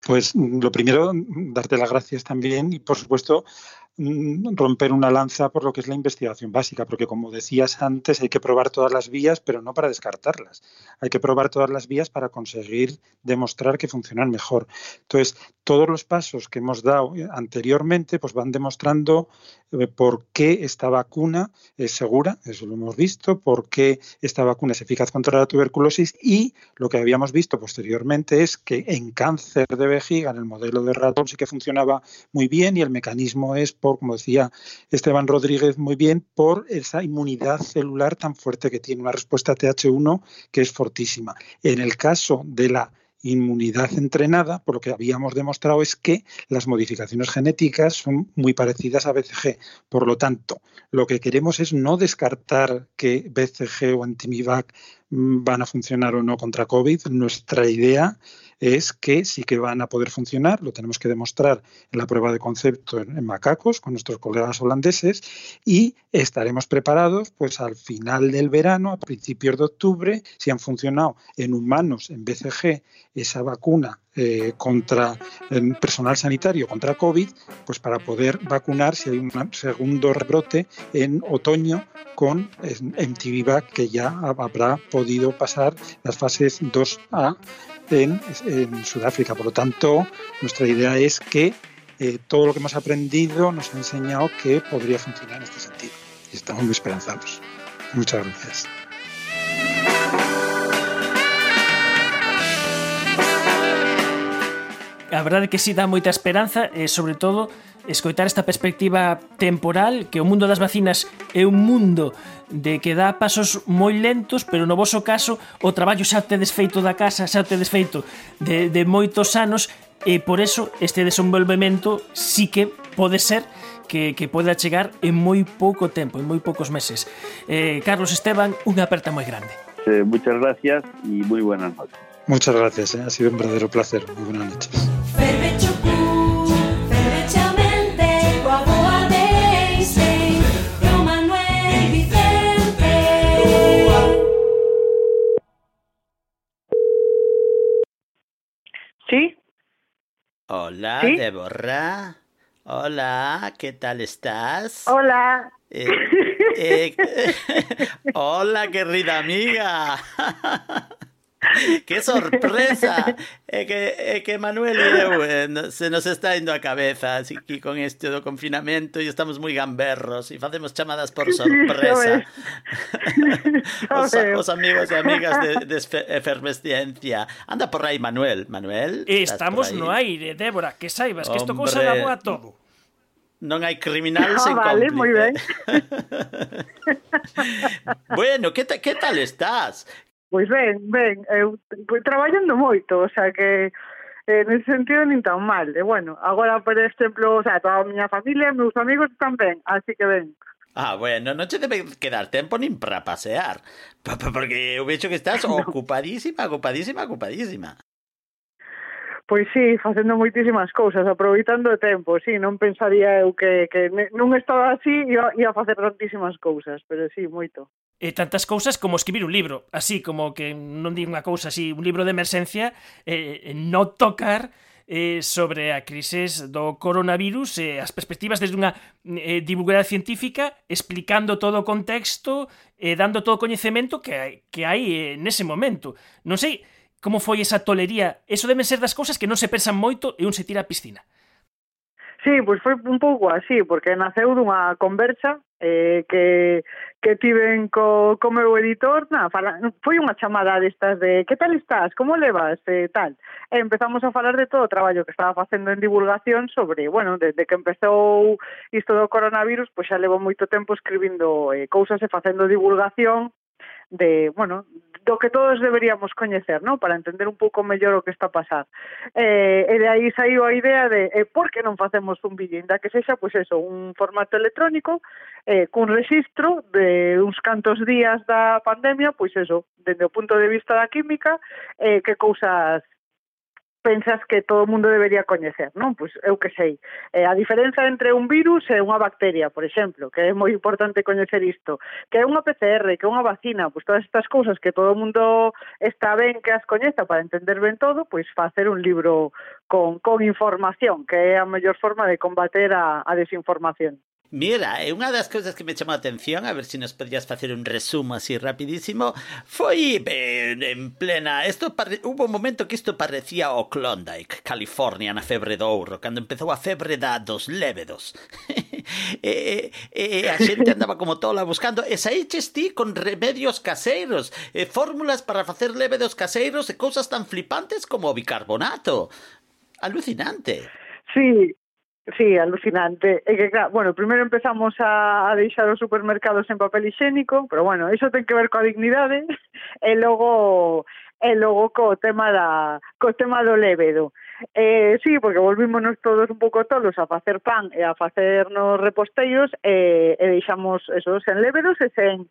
[SPEAKER 5] Pues lo primero, darte las gracias también y por supuesto Mm, romper una lanza por lo que es la investigación básica, porque como decías antes, hay que probar todas las vías, pero no para descartarlas. Hay que probar todas las vías para conseguir demostrar que funcionan mejor. Entonces, todos los pasos que hemos dado anteriormente, pues van demostrando eh, por qué esta vacuna es segura, eso lo hemos visto, por qué esta vacuna es eficaz contra la tuberculosis y lo que habíamos visto posteriormente es que en cáncer de vejiga, en el modelo de ratón, sí que funcionaba muy bien y el mecanismo es por, como decía Esteban Rodríguez muy bien, por esa inmunidad celular tan fuerte que tiene, una respuesta TH1 que es fortísima. En el caso de la inmunidad entrenada, por lo que habíamos demostrado es que las modificaciones genéticas son muy parecidas a BCG. Por lo tanto, lo que queremos es no descartar que BCG o Antimivac mm, van a funcionar o no contra COVID. Nuestra idea es que sí que van a poder funcionar, lo tenemos que demostrar en la prueba de concepto en, macacos con nuestros colegas holandeses y estaremos preparados pues al final del verano, a principios de octubre, si han funcionado en humanos, en BCG, esa vacuna eh, contra personal sanitario contra COVID, pues para poder vacunar si hay un segundo rebrote en otoño con MTVVAC que ya habrá podido pasar las fases 2A en, en Sudáfrica. Por lo tanto, nuestra idea es que eh, todo lo que hemos aprendido nos ha enseñado que podría funcionar en este sentido. Y estamos muy esperanzados. Muchas gracias.
[SPEAKER 2] a verdade que si sí dá moita esperanza e sobre todo escoitar esta perspectiva temporal que o mundo das vacinas é un mundo de que dá pasos moi lentos pero no vosso caso o traballo xa te desfeito da casa xa te desfeito de, de moitos anos e por eso este desenvolvemento sí que pode ser que, que poda chegar en moi pouco tempo en moi poucos meses eh, Carlos Esteban, unha aperta moi grande
[SPEAKER 7] eh, Muchas gracias y muy buenas noches
[SPEAKER 9] Muchas gracias, ¿eh? ha sido un verdadero placer. Muy buenas noches.
[SPEAKER 1] Hola,
[SPEAKER 10] ¿Sí?
[SPEAKER 1] Deborah. Hola, ¿qué tal estás?
[SPEAKER 10] Hola.
[SPEAKER 1] Eh, eh, hola, querida amiga. ¡Qué sorpresa! É que, é que Manuel e eu eh, se nos está indo a cabeza así que con este do confinamento e estamos moi gamberros e facemos chamadas por sorpresa. os, os amigos e amigas de, de efervesciencia. Anda por aí, Manuel. Manuel,
[SPEAKER 2] Estamos no aire, Débora, que saibas que isto cousa da boa todo.
[SPEAKER 1] non hai criminal
[SPEAKER 10] no,
[SPEAKER 1] sen
[SPEAKER 10] vale,
[SPEAKER 1] cómplice.
[SPEAKER 10] moi ben.
[SPEAKER 1] bueno, que, ta, que tal estás?
[SPEAKER 10] Pois ben, ben, eu traballando moito, o sea que eh, ese sentido nin tan mal. E bueno, agora, por exemplo, o sea, toda a miña familia e meus amigos están ben, así que ben.
[SPEAKER 1] Ah, bueno, non che debe quedar tempo nin para pasear, porque eu vexo que estás ocupadísima, ocupadísima, ocupadísima.
[SPEAKER 10] Pois sí, facendo moitísimas cousas, aproveitando o tempo, sí, non pensaría eu que, que non estaba así, ia, ia facer tantísimas cousas, pero sí, moito
[SPEAKER 2] e tantas cousas como escribir un libro, así como que non di unha cousa así, un libro de emerxencia, eh, eh non tocar eh, sobre a crisis do coronavirus e eh, as perspectivas desde unha eh, divulgada científica explicando todo o contexto e eh, dando todo o coñecemento que hai, que hai eh, nese momento. Non sei como foi esa tolería. Eso deben ser das cousas que non se pensan moito e un se tira a piscina.
[SPEAKER 10] Sí, pois foi un pouco así, porque naceu dunha conversa eh, que, que tiven co, co meu editor, na, fala, foi unha chamada destas de que tal estás, como levas, eh, tal. E empezamos a falar de todo o traballo que estaba facendo en divulgación sobre, bueno, desde que empezou isto do coronavirus, pois pues xa levo moito tempo escribindo eh, cousas e facendo divulgación de, bueno, do que todos deberíamos coñecer, non? Para entender un pouco mellor o que está a pasar. Eh, e de aí saiu a idea de eh, por que non facemos un billinda que sexa, pois pues eso, un formato electrónico eh, cun registro de uns cantos días da pandemia, pois pues eso, dende o punto de vista da química, eh, que cousas pensas que todo o mundo debería coñecer, non? Pois eu que sei. Eh, a diferenza entre un virus e unha bacteria, por exemplo, que é moi importante coñecer isto, que é unha PCR, que é unha vacina, pois todas estas cousas que todo o mundo está ben que as coñeza para entender ben todo, pois facer un libro con, con información, que é a mellor forma de combater a, a desinformación.
[SPEAKER 1] Mira, e unha das cousas que me chamou a atención, a ver se si nos podías facer un resumo así rapidísimo, foi en, en plena... Esto pare... Hubo un momento que isto parecía o Klondike, California, na febre do ouro, cando empezou a febre da dos lévedos. e, e, e a xente andaba como tola buscando e saíches ti con remedios caseiros e fórmulas para facer lévedos caseiros e cousas tan flipantes como o bicarbonato alucinante
[SPEAKER 10] Sí, Sí, alucinante. É que, claro, bueno, primeiro empezamos a, a deixar os supermercados en papel higiénico, pero bueno, iso ten que ver coa dignidade, e logo e logo co tema da co tema do lévedo. Eh, sí, porque volvímonos todos un pouco tolos a facer pan e a facernos reposteiros e, e deixamos esos sen lévedos e sen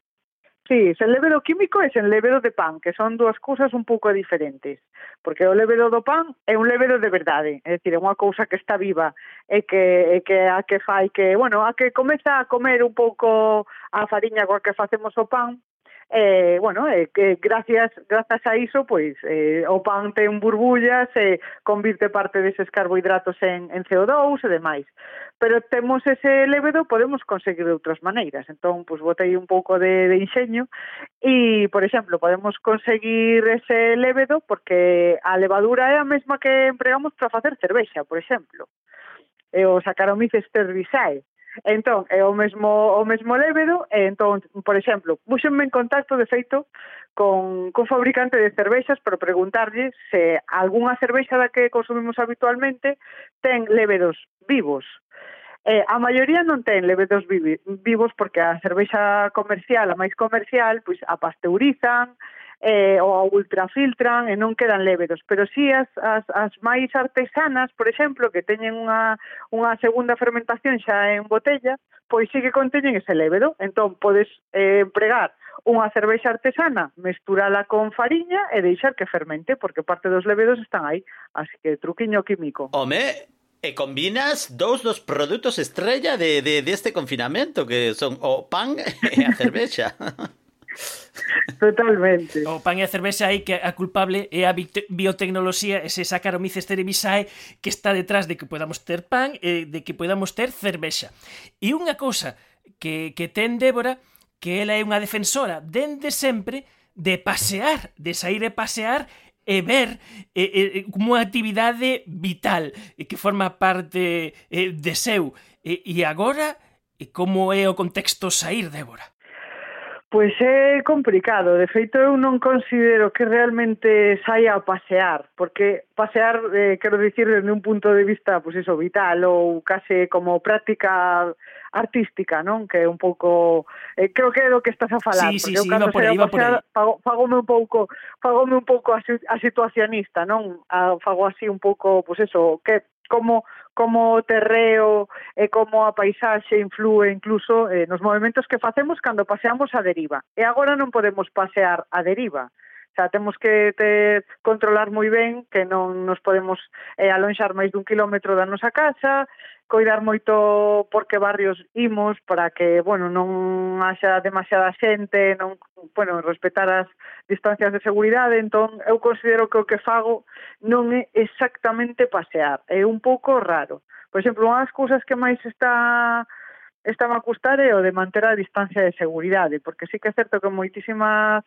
[SPEAKER 10] Sí, sen lévedo químico e sen lévedo de pan, que son dúas cousas un pouco diferentes, porque o lévedo do pan é un lévedo de verdade, é dicir, é unha cousa que está viva, e que, e que a que fai que, bueno, a que comeza a comer un pouco a fariña coa que facemos o pan, eh, bueno, eh, que gracias grazas a iso, pois eh, o pan ten burbullas, e eh, convirte parte deses carbohidratos en, en CO2 e demais. Pero temos ese lévedo, podemos conseguir de outras maneiras. Entón, pois botei un pouco de, de enxeño e, por exemplo, podemos conseguir ese lévedo porque a levadura é a mesma que empregamos para facer cervexa, por exemplo. E o Saccharomyces cerevisiae Entón, é o mesmo o mesmo lévedo, e entón, por exemplo, puxenme en contacto de feito con con fabricante de cervexas para preguntarlle se algunha cervexa da que consumimos habitualmente ten lévedos vivos. Eh, a maioría non ten levedos vivos porque a cervexa comercial, a máis comercial, pois a pasteurizan, eh, ou ultrafiltran e non quedan lébedos, pero si sí as, as, as máis artesanas, por exemplo, que teñen unha, unha segunda fermentación xa en botella, pois sí que conteñen ese lébedo, entón podes eh, empregar unha cervexa artesana, mesturala con fariña e deixar que fermente, porque parte dos levedos están aí. Así que truquiño químico.
[SPEAKER 1] Home, e combinas dous dos produtos estrella de, de, deste este confinamento, que son o pan e a cervexa.
[SPEAKER 10] Totalmente.
[SPEAKER 2] O pan e a cervexa aí que a culpable é a biotecnoloxía, ese Saccharomyces cerevisiae que está detrás de que podamos ter pan e de que podamos ter cervexa. E unha cousa que, que ten Débora, que ela é unha defensora dende sempre de pasear, de sair e pasear e ver e, e, como unha actividade vital e que forma parte e, de seu. E, e agora, e como é o contexto sair, Débora?
[SPEAKER 10] Pois é complicado, de feito eu non considero que realmente saia a pasear, porque pasear, eh, quero dicir, desde un punto de vista, pois iso, vital ou case como práctica artística, non? Que é un pouco... Eh, creo que é do que estás a falar,
[SPEAKER 2] sí,
[SPEAKER 10] sí, porque
[SPEAKER 2] sí, eu cando por aí, a
[SPEAKER 10] pasear, fago, fagome un pouco, fagome un pouco a, a situacionista, non? A, fago así un pouco, pois eso, que como como o terreo e como a paisaxe inflúe incluso eh, nos movimentos que facemos cando paseamos a deriva. E agora non podemos pasear a deriva, xa temos que te controlar moi ben que non nos podemos eh, alonxar máis dun kilómetro da nosa casa, coidar moito por que barrios imos para que, bueno, non haxa demasiada xente, non, bueno, respetar as distancias de seguridade, entón eu considero que o que fago non é exactamente pasear, é un pouco raro. Por exemplo, unha das cousas que máis está esta a custar é o de manter a distancia de seguridade, porque sí que é certo que moitísimas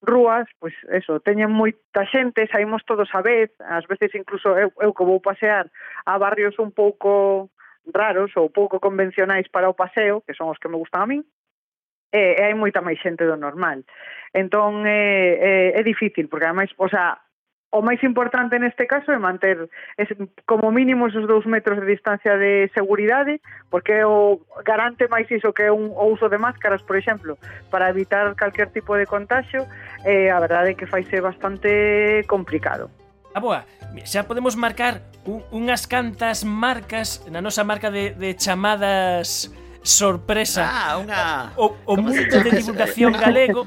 [SPEAKER 10] rúas, pois eso, teñen moita xente, saímos todos a vez, ás veces incluso eu, eu que vou pasear a barrios un pouco raros ou pouco convencionais para o paseo, que son os que me gustan a min, e, e hai moita máis xente do normal. Entón, é, é, é difícil, porque ademais, o sea, o máis importante neste caso é manter es, como mínimo esos dous metros de distancia de seguridade, porque o garante máis iso que é un, o uso de máscaras, por exemplo, para evitar calquer tipo de contagio, eh, a verdade é que faise bastante complicado.
[SPEAKER 2] A boa, xa podemos marcar un, unhas cantas marcas na nosa marca de, de chamadas sorpresa.
[SPEAKER 1] Ah, unha...
[SPEAKER 2] o, o mundo de divulgación galego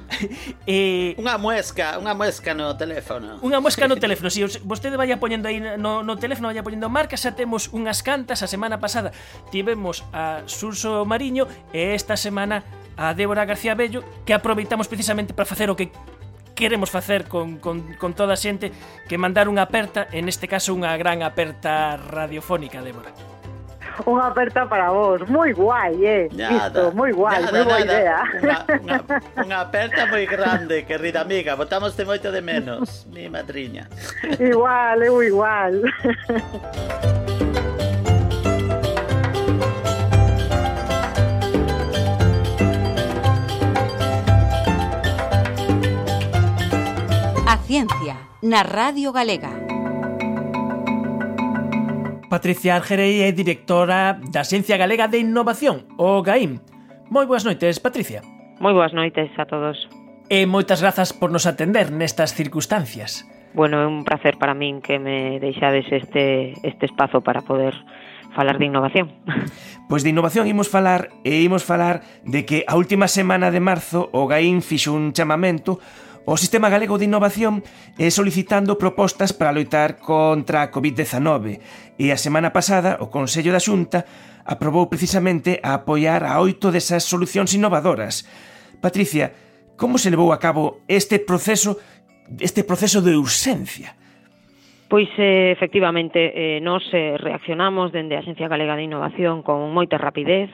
[SPEAKER 1] eh, unha muesca unha muesca no teléfono.
[SPEAKER 2] Unha muesca no teléfono si os, vostede vaya poñendo aí no, no teléfono vaya poñendo marcas xa temos unhas cantas a semana pasada tivemos a Surso Mariño e esta semana a Débora García Bello que aproveitamos precisamente para facer o que queremos facer con, con, con toda a xente que mandar unha aperta, en este caso unha gran aperta radiofónica, Débora
[SPEAKER 10] unha aperta para vos. Moi guai, eh. Nada, Listo, moi guai, moi boa idea.
[SPEAKER 1] Unha, unha, unha aperta moi grande, querida amiga. Botámoste moito de menos, mi madriña.
[SPEAKER 10] Igual, eu igual.
[SPEAKER 11] A ciencia na Radio Galega.
[SPEAKER 2] Patricia Argerei é directora da Ciencia Galega de Innovación, o GAIM. Moi boas noites, Patricia.
[SPEAKER 12] Moi boas noites a todos.
[SPEAKER 2] E moitas grazas por nos atender nestas circunstancias.
[SPEAKER 12] Bueno, é un placer para min que me deixades este, este espazo para poder falar de innovación.
[SPEAKER 2] Pois de innovación imos falar e imos falar de que a última semana de marzo o GAIN fixo un chamamento o Sistema Galego de Innovación eh, solicitando propostas para loitar contra a COVID-19 e a semana pasada o Consello da Xunta aprobou precisamente a apoiar a oito desas solucións innovadoras. Patricia, como se levou a cabo este proceso este proceso de urxencia?
[SPEAKER 12] Pois eh, efectivamente, eh, nos eh, reaccionamos dende a Agencia Galega de Innovación con moita rapidez.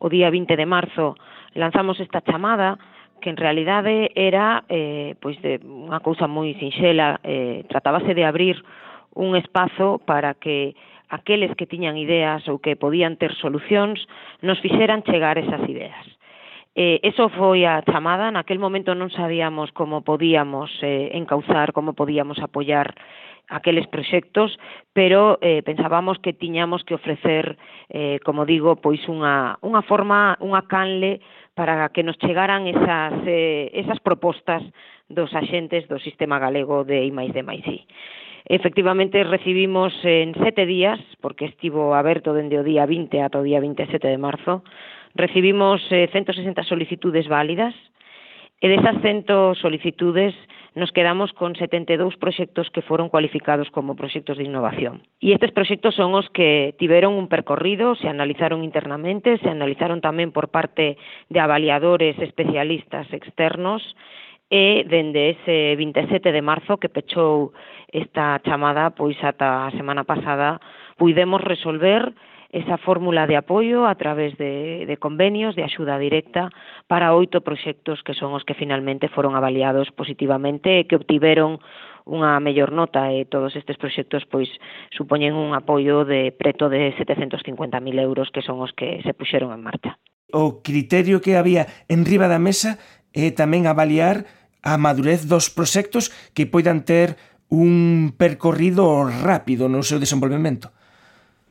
[SPEAKER 12] O día 20 de marzo lanzamos esta chamada que en realidade era eh, pois de unha cousa moi sinxela, eh, tratábase de abrir un espazo para que aqueles que tiñan ideas ou que podían ter solucións nos fixeran chegar esas ideas. Eh, eso foi a chamada, naquel momento non sabíamos como podíamos eh, encauzar, como podíamos apoiar aqueles proxectos, pero eh, pensábamos que tiñamos que ofrecer, eh, como digo, pois unha, unha forma, unha canle para que nos chegaran esas, eh, esas propostas dos axentes do sistema galego de I máis de máis I. Efectivamente, recibimos en sete días, porque estivo aberto dende o día 20 ata o día 27 de marzo, recibimos eh, 160 solicitudes válidas, E desas 100 solicitudes nos quedamos con 72 proxectos que foron cualificados como proxectos de innovación. E estes proxectos son os que tiveron un percorrido, se analizaron internamente, se analizaron tamén por parte de avaliadores especialistas externos e dende ese 27 de marzo que pechou esta chamada pois ata a semana pasada puidemos resolver esa fórmula de apoio a través de, de convenios de axuda directa para oito proxectos que son os que finalmente foron avaliados positivamente e que obtiveron unha mellor nota e todos estes proxectos pois supoñen un apoio de preto de 750.000 euros que son os que se puxeron en marcha.
[SPEAKER 2] O criterio que había en riba da mesa é tamén avaliar a madurez dos proxectos que poidan ter un percorrido rápido no seu desenvolvemento.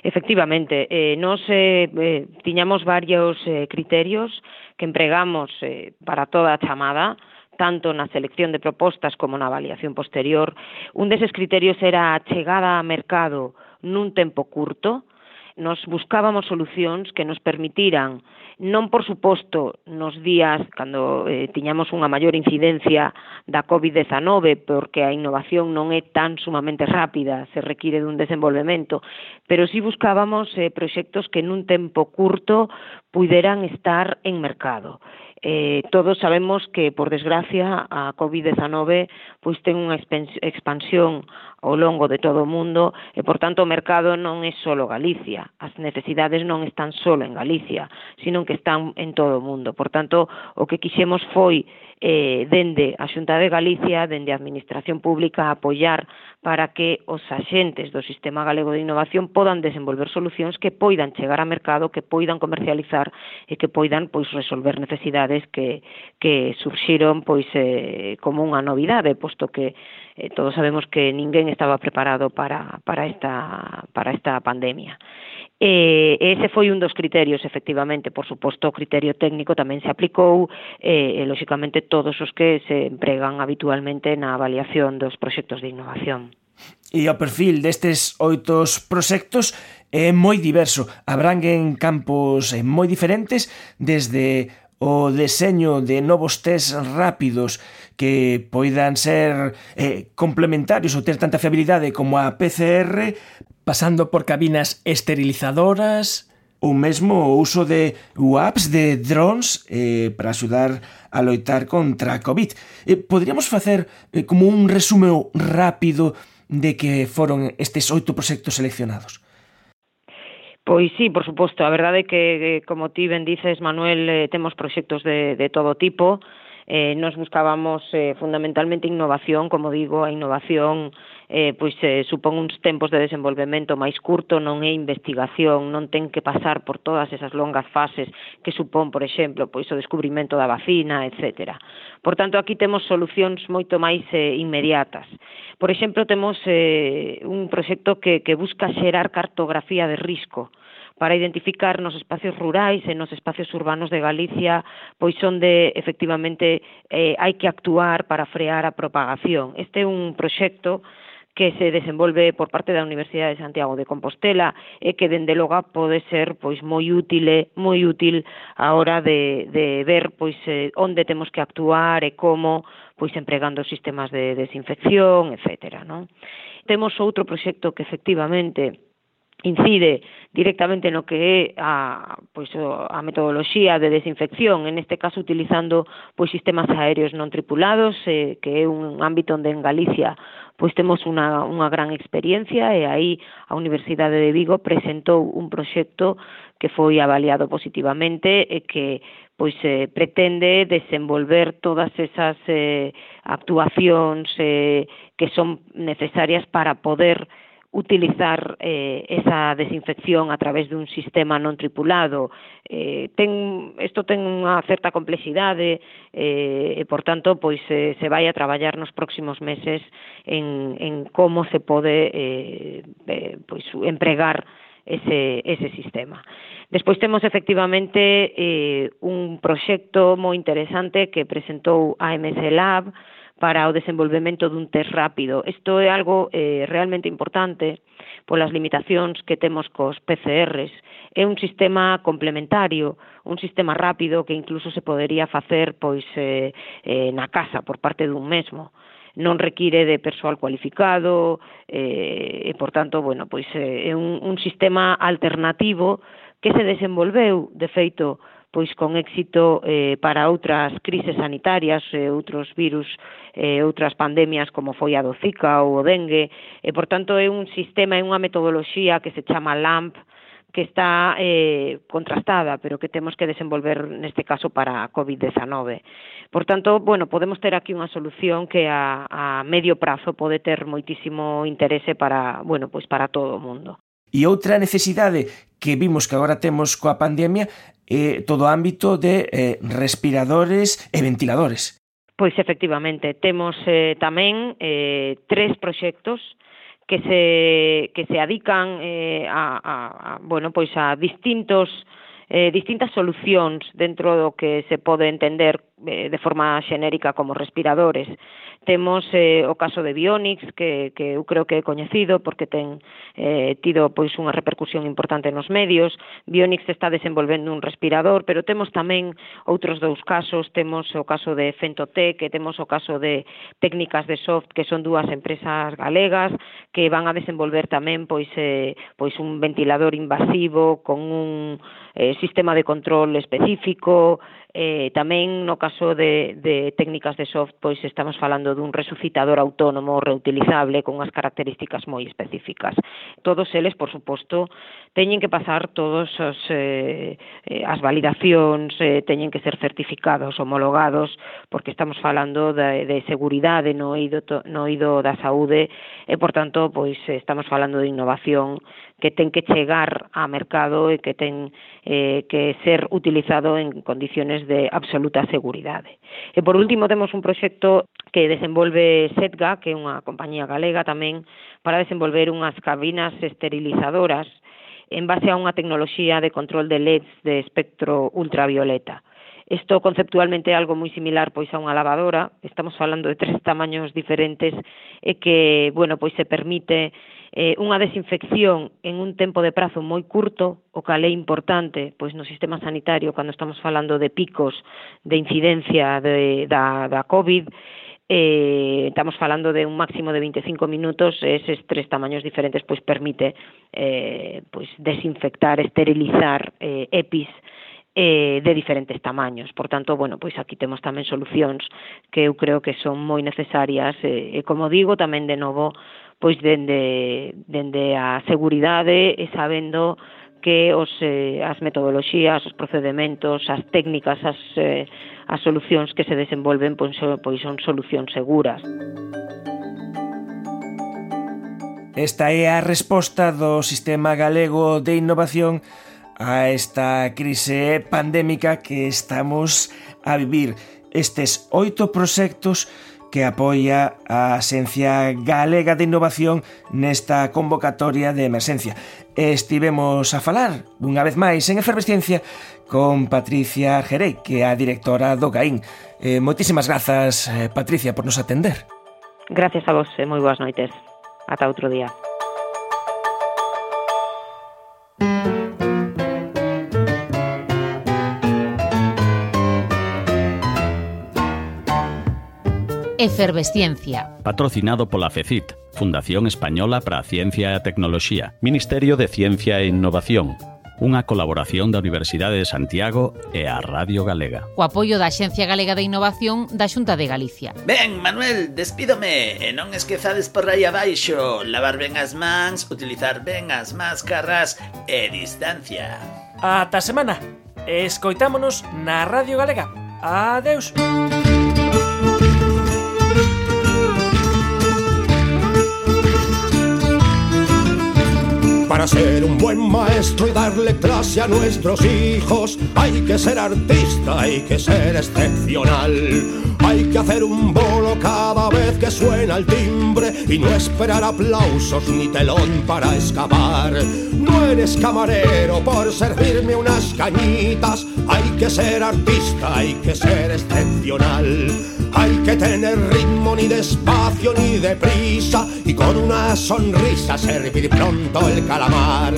[SPEAKER 12] Efectivamente, eh, nos eh, eh, tiñamos varios eh, criterios que empregamos eh, para toda a chamada, tanto na selección de propostas como na avaliación posterior. Un deses criterios era a chegada a mercado nun tempo curto, nos buscábamos solucións que nos permitiran Non, por suposto, nos días cando eh, tiñamos unha maior incidencia da COVID-19, porque a innovación non é tan sumamente rápida, se require dun desenvolvemento, pero si sí buscábamos eh, proxectos que nun tempo curto puideran estar en mercado. Eh, todos sabemos que, por desgracia, a COVID-19 pois ten unha expansión ao longo de todo o mundo e, por tanto, o mercado non é só Galicia. As necesidades non están só en Galicia, sino que están en todo o mundo. Por tanto, o que quixemos foi eh, dende a Xunta de Galicia, dende a Administración Pública, apoiar para que os axentes do Sistema Galego de Innovación podan desenvolver solucións que poidan chegar ao mercado, que poidan comercializar e que poidan pois resolver necesidades que, que surxiron pois eh, como unha novidade, posto que eh, todos sabemos que ninguén estaba preparado para, para, esta, para esta pandemia. E ese foi un dos criterios, efectivamente, por suposto, o criterio técnico tamén se aplicou, e, e lóxicamente todos os que se empregan habitualmente na avaliación dos proxectos de innovación.
[SPEAKER 2] E o perfil destes oitos proxectos é moi diverso. Abranguen campos eh, moi diferentes, desde o deseño de novos tests rápidos que poidan ser eh, complementarios ou ter tanta fiabilidade como a PCR, pasando por cabinas esterilizadoras, ou mesmo o uso de UAPs de drones eh, para axudar a loitar contra a COVID. Eh, poderíamos facer eh, como un resumo rápido de que foron estes oito proxectos seleccionados.
[SPEAKER 12] Pois sí, por suposto. A verdade é que, como ti ben dices, Manuel, eh, temos de, de todo tipo. Eh, nos buscábamos eh, fundamentalmente innovación, como digo, a innovación eh, pois eh, supón uns tempos de desenvolvemento máis curto, non é investigación, non ten que pasar por todas esas longas fases que supón, por exemplo, pois o descubrimento da vacina, etc. Por tanto, aquí temos solucións moito máis eh, inmediatas. Por exemplo, temos eh, un proxecto que, que busca xerar cartografía de risco, para identificar nos espacios rurais e nos espacios urbanos de Galicia, pois onde efectivamente eh, hai que actuar para frear a propagación. Este é un proxecto que se desenvolve por parte da Universidade de Santiago de Compostela e que dende logo pode ser pois moi útil, moi útil a hora de, de ver pois eh, onde temos que actuar e como pois empregando sistemas de desinfección, etcétera, non? Temos outro proxecto que efectivamente incide directamente no que é a, pois, a metodoloxía de desinfección, en este caso utilizando pois, sistemas aéreos non tripulados, eh, que é un ámbito onde en Galicia pois temos unha, unha gran experiencia e aí a Universidade de Vigo presentou un proxecto que foi avaliado positivamente e que pois eh, pretende desenvolver todas esas eh, actuacións eh, que son necesarias para poder utilizar eh, esa desinfección a través dun sistema non tripulado. Eh, ten, isto ten unha certa complexidade eh, e, por tanto, pois eh, se vai a traballar nos próximos meses en, en como se pode eh, eh, pois, empregar ese, ese sistema. Despois temos efectivamente eh, un proxecto moi interesante que presentou a AMC Lab, para o desenvolvemento dun test rápido. Isto é algo eh, realmente importante polas limitacións que temos cos PCRs. É un sistema complementario, un sistema rápido que incluso se podería facer pois eh, eh, na casa por parte dun mesmo non require de persoal cualificado eh, e, por tanto, bueno, pois eh, é un, un sistema alternativo que se desenvolveu, de feito, pois con éxito eh, para outras crises sanitarias, eh, outros virus, eh, outras pandemias como foi a do Zika ou o dengue, e por tanto é un sistema, é unha metodoloxía que se chama LAMP, que está eh, contrastada, pero que temos que desenvolver neste caso para a COVID-19. Por tanto, bueno, podemos ter aquí unha solución que a, a medio prazo pode ter moitísimo interese para, bueno, pois para todo o mundo.
[SPEAKER 2] E outra necesidade que vimos que agora temos coa pandemia eh, todo o ámbito de eh, respiradores e ventiladores.
[SPEAKER 12] Pois efectivamente, temos eh, tamén eh, tres proxectos que se que se adican eh, a, a, a bueno, pois a distintos eh, distintas solucións dentro do que se pode entender eh, de forma xenérica como respiradores. Temos eh, o caso de Bionix, que, que eu creo que é coñecido porque ten eh, tido pois unha repercusión importante nos medios. Bionix está desenvolvendo un respirador, pero temos tamén outros dous casos. Temos o caso de Fentotec, que temos o caso de Técnicas de Soft, que son dúas empresas galegas que van a desenvolver tamén pois eh, pois un ventilador invasivo con un eh, sistema de control específico Eh, tamén no caso de, de técnicas de soft, pois estamos falando dun resucitador autónomo reutilizable con unhas características moi específicas. Todos eles, por suposto, teñen que pasar todos os, eh, eh as validacións, eh, teñen que ser certificados, homologados, porque estamos falando de, de seguridade no eido, no eido da saúde e, por tanto, pois estamos falando de innovación que ten que chegar a mercado e que ten eh, que ser utilizado en condiciones de absoluta seguridade. E por último temos un proxecto que desenvolve SETGA, que é unha compañía galega tamén, para desenvolver unhas cabinas esterilizadoras en base a unha tecnoloxía de control de LEDs de espectro ultravioleta. Isto conceptualmente é algo moi similar pois a unha lavadora, estamos falando de tres tamaños diferentes e que, bueno, pois se permite eh, unha desinfección en un tempo de prazo moi curto, o cal é importante pois no sistema sanitario cando estamos falando de picos de incidencia de, da, da COVID, eh, estamos falando de un máximo de 25 minutos, eses tres tamaños diferentes pois permite eh, pois desinfectar, esterilizar eh, EPIs eh, de diferentes tamaños. Por tanto, bueno, pois aquí temos tamén solucións que eu creo que son moi necesarias eh, e como digo, tamén de novo pois dende dende a seguridade e sabendo que os eh, as metodoloxías, os procedementos, as técnicas, as eh, as solucións que se desenvolven pois, pois son solucións seguras.
[SPEAKER 2] Esta é a resposta do Sistema Galego de Innovación a esta crise pandémica que estamos a vivir. Estes oito proxectos que apoia a Axencia Galega de Innovación nesta convocatoria de emerxencia. Estivemos a falar, unha vez máis, en Efervesciencia con Patricia Jerey, que é a directora do GAIN. Eh, moitísimas grazas, eh, Patricia, por nos atender.
[SPEAKER 12] Gracias a vos, moi boas noites. Ata outro día.
[SPEAKER 4] Efervesciencia.
[SPEAKER 3] Patrocinado pola FECIT, Fundación Española para a Ciencia e a Tecnoloxía, Ministerio de Ciencia e Innovación, unha colaboración da Universidade de Santiago e a Radio Galega.
[SPEAKER 4] O apoio da Axencia Galega de Innovación da Xunta de Galicia.
[SPEAKER 1] Ben, Manuel, despídome e non esquezades por aí abaixo lavar ben as mans, utilizar ben as máscaras e distancia.
[SPEAKER 2] Ata semana. Escoitámonos na Radio Galega. Adeus. Adeus.
[SPEAKER 13] Ser un buen maestro y darle clase a nuestros hijos hay que ser artista, hay que ser excepcional. Hay que hacer un bolo cada vez que suena el timbre y no esperar aplausos ni telón para escapar. No eres camarero por servirme unas cañitas, hay que ser artista, hay que ser excepcional. Hay que tener ritmo ni despacio ni deprisa y con una sonrisa servir pronto el calamar.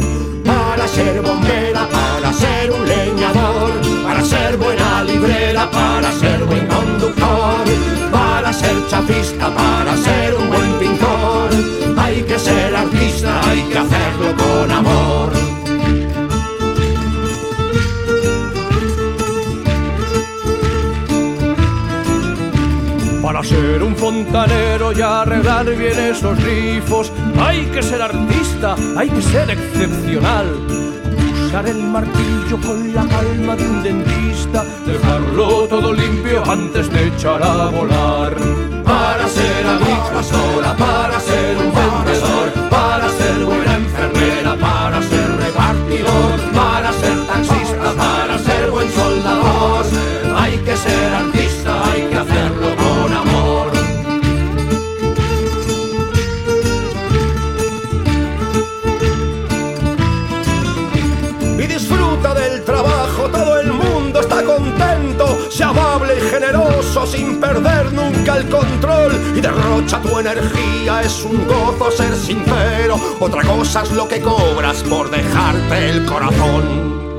[SPEAKER 13] Para ser bombera, para ser un leñador, para ser buena librera, para ser buen conductor, para ser chafista, para ser un buen pintor. Hay que ser artista, hay que hacerlo con amor.
[SPEAKER 14] Para ser un fontanero y arreglar bien esos rifos, hay que ser artista, hay que ser excepcional. Usar el martillo con la calma de un dentista, dejarlo todo limpio antes de echar a volar.
[SPEAKER 13] Para ser agricultora, para ser un vendedor, para ser buena enfermera, para ser repartidor, para ser taxista, para ser buen soldador. Hay que ser artista,
[SPEAKER 14] sin perder nunca el control y derrocha tu energía, es un gozo ser sincero, otra cosa es lo que cobras por dejarte el corazón.